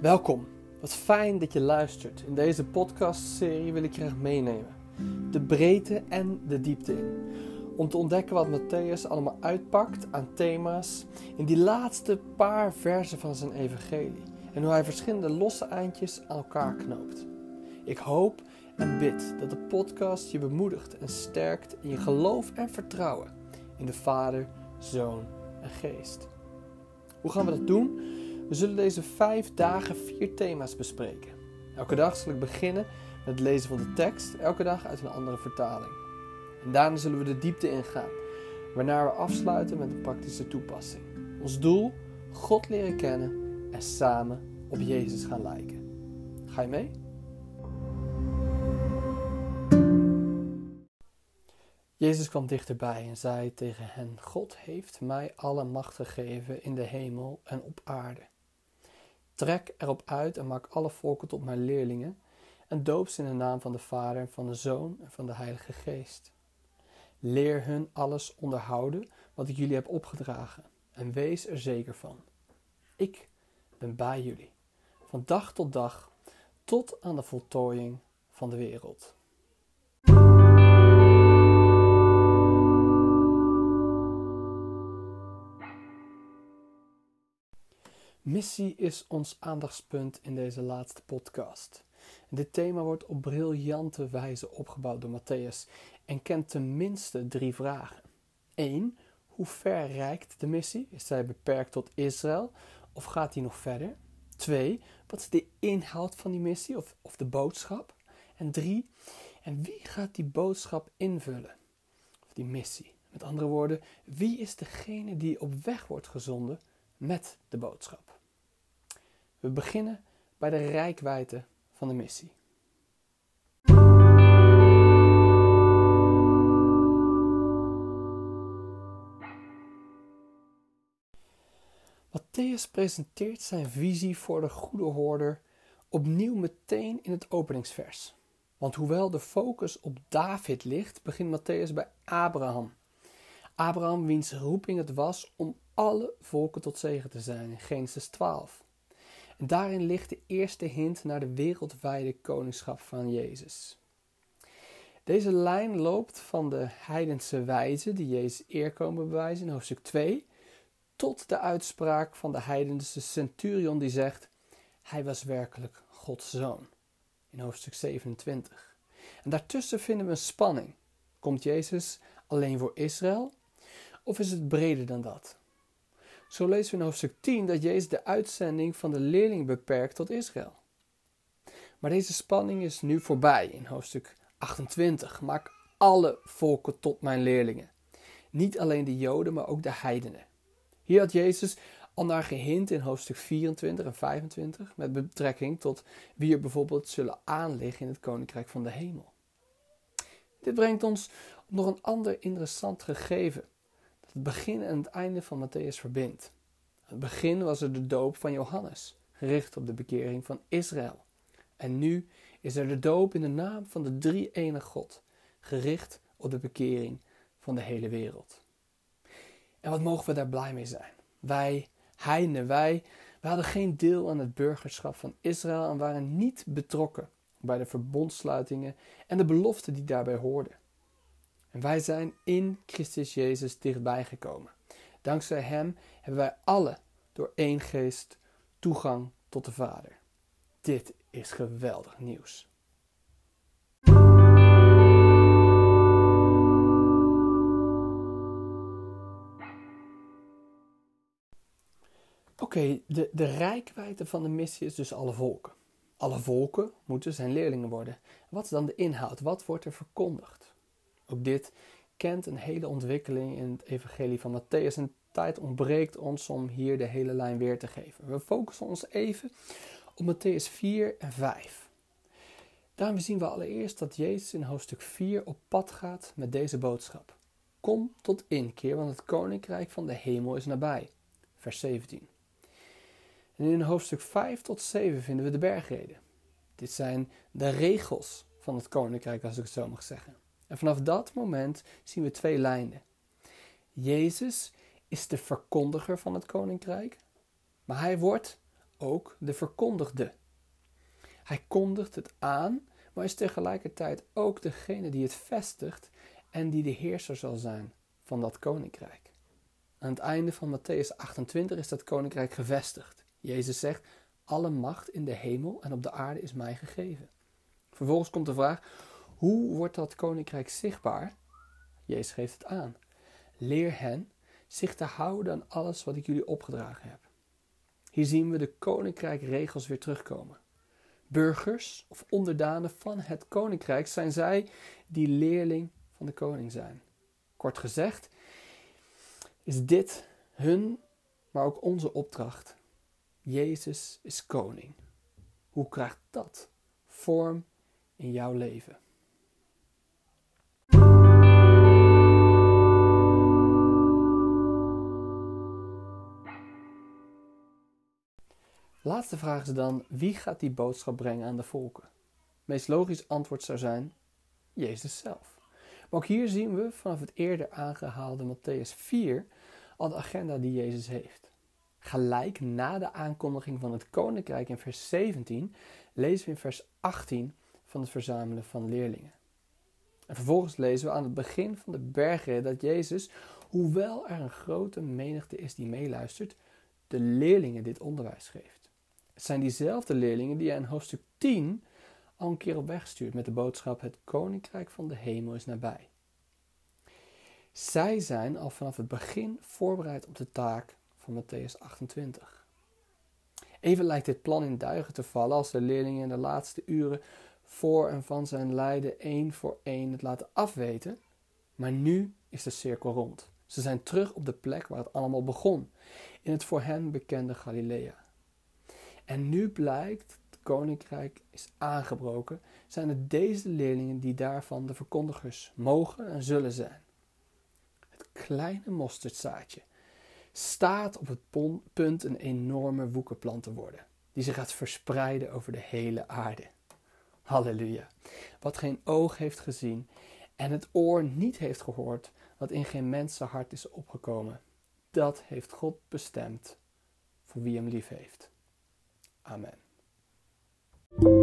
Welkom. Wat fijn dat je luistert. In deze podcastserie wil ik je graag meenemen. De breedte en de diepte in. Om te ontdekken wat Matthäus allemaal uitpakt aan thema's in die laatste paar versen van zijn evangelie. En hoe hij verschillende losse eindjes aan elkaar knoopt. Ik hoop en bid dat de podcast je bemoedigt en sterkt in je geloof en vertrouwen in de Vader, Zoon en Geest. Hoe gaan we dat doen? We zullen deze vijf dagen vier thema's bespreken. Elke dag zal ik beginnen met het lezen van de tekst, elke dag uit een andere vertaling. En daarna zullen we de diepte ingaan, waarna we afsluiten met een praktische toepassing. Ons doel: God leren kennen en samen op Jezus gaan lijken. Ga je mee? Jezus kwam dichterbij en zei tegen hen: God heeft mij alle macht gegeven in de hemel en op aarde. Trek erop uit en maak alle volken tot mijn leerlingen en doop ze in de naam van de Vader, van de Zoon en van de Heilige Geest. Leer hun alles onderhouden wat ik jullie heb opgedragen en wees er zeker van. Ik ben bij jullie, van dag tot dag, tot aan de voltooiing van de wereld. Missie is ons aandachtspunt in deze laatste podcast. Dit thema wordt op briljante wijze opgebouwd door Matthäus en kent tenminste drie vragen. 1. Hoe ver reikt de missie? Is zij beperkt tot Israël of gaat die nog verder? 2. Wat is de inhoud van die missie of, of de boodschap? En 3. En wie gaat die boodschap invullen? Of die missie? Met andere woorden, wie is degene die op weg wordt gezonden met de boodschap? We beginnen bij de rijkwijde van de missie. Matthäus presenteert zijn visie voor de goede hoorder opnieuw meteen in het openingsvers. Want hoewel de focus op David ligt, begint Matthäus bij Abraham. Abraham wiens roeping het was om alle volken tot zegen te zijn in Genesis 12. En daarin ligt de eerste hint naar de wereldwijde koningschap van Jezus. Deze lijn loopt van de heidense wijze die Jezus eer komen bewijzen in hoofdstuk 2 tot de uitspraak van de heidense centurion die zegt: Hij was werkelijk Gods zoon in hoofdstuk 27. En daartussen vinden we een spanning. Komt Jezus alleen voor Israël of is het breder dan dat? Zo lezen we in hoofdstuk 10 dat Jezus de uitzending van de leerling beperkt tot Israël. Maar deze spanning is nu voorbij in hoofdstuk 28. Maak alle volken tot mijn leerlingen. Niet alleen de Joden, maar ook de heidenen. Hier had Jezus al naar gehint in hoofdstuk 24 en 25 met betrekking tot wie er bijvoorbeeld zullen aanliggen in het koninkrijk van de hemel. Dit brengt ons op nog een ander interessant gegeven het begin en het einde van Matthäus verbindt. Het begin was er de doop van Johannes, gericht op de bekering van Israël. En nu is er de doop in de naam van de drie enige God, gericht op de bekering van de hele wereld. En wat mogen we daar blij mee zijn? Wij, heiden, wij, wij hadden geen deel aan het burgerschap van Israël en waren niet betrokken bij de verbondsluitingen en de beloften die daarbij hoorden. En wij zijn in Christus Jezus dichtbij gekomen. Dankzij Hem hebben wij alle door één geest toegang tot de Vader. Dit is geweldig nieuws. Oké, de, de rijkwijde van de missie is dus alle volken. Alle volken moeten zijn leerlingen worden. Wat is dan de inhoud? Wat wordt er verkondigd? Ook dit kent een hele ontwikkeling in het evangelie van Matthäus en tijd ontbreekt ons om hier de hele lijn weer te geven. We focussen ons even op Matthäus 4 en 5. Daarom zien we allereerst dat Jezus in hoofdstuk 4 op pad gaat met deze boodschap. Kom tot inkeer, want het koninkrijk van de hemel is nabij. Vers 17. En in hoofdstuk 5 tot 7 vinden we de bergreden. Dit zijn de regels van het koninkrijk, als ik het zo mag zeggen. En vanaf dat moment zien we twee lijnen. Jezus is de verkondiger van het koninkrijk, maar hij wordt ook de verkondigde. Hij kondigt het aan, maar is tegelijkertijd ook degene die het vestigt en die de heerser zal zijn van dat koninkrijk. Aan het einde van Matthäus 28 is dat koninkrijk gevestigd. Jezus zegt: Alle macht in de hemel en op de aarde is mij gegeven. Vervolgens komt de vraag: hoe wordt dat koninkrijk zichtbaar? Jezus geeft het aan. Leer hen zich te houden aan alles wat ik jullie opgedragen heb. Hier zien we de koninkrijkregels weer terugkomen. Burgers of onderdanen van het koninkrijk zijn zij die leerling van de koning zijn. Kort gezegd is dit hun, maar ook onze opdracht. Jezus is koning. Hoe krijgt dat vorm in jouw leven? Laatste vraag is dan: wie gaat die boodschap brengen aan de volken? meest logisch antwoord zou zijn: Jezus zelf. Maar ook hier zien we vanaf het eerder aangehaalde Matthäus 4 al de agenda die Jezus heeft. Gelijk na de aankondiging van het koninkrijk in vers 17 lezen we in vers 18 van het verzamelen van leerlingen. En vervolgens lezen we aan het begin van de bergrit dat Jezus, hoewel er een grote menigte is die meeluistert, de leerlingen dit onderwijs geeft. Het zijn diezelfde leerlingen die hij in hoofdstuk 10 al een keer op weg stuurt met de boodschap: Het koninkrijk van de hemel is nabij. Zij zijn al vanaf het begin voorbereid op de taak van Matthäus 28. Even lijkt dit plan in duigen te vallen als de leerlingen in de laatste uren voor en van zijn lijden één voor één het laten afweten. Maar nu is de cirkel rond. Ze zijn terug op de plek waar het allemaal begon, in het voor hen bekende Galilea. En nu blijkt het koninkrijk is aangebroken, zijn het deze leerlingen die daarvan de verkondigers mogen en zullen zijn. Het kleine mosterdzaadje staat op het punt een enorme woekerplant te worden, die zich gaat verspreiden over de hele aarde. Halleluja. Wat geen oog heeft gezien en het oor niet heeft gehoord, wat in geen mensenhart is opgekomen, dat heeft God bestemd voor wie hem lief heeft. Amen.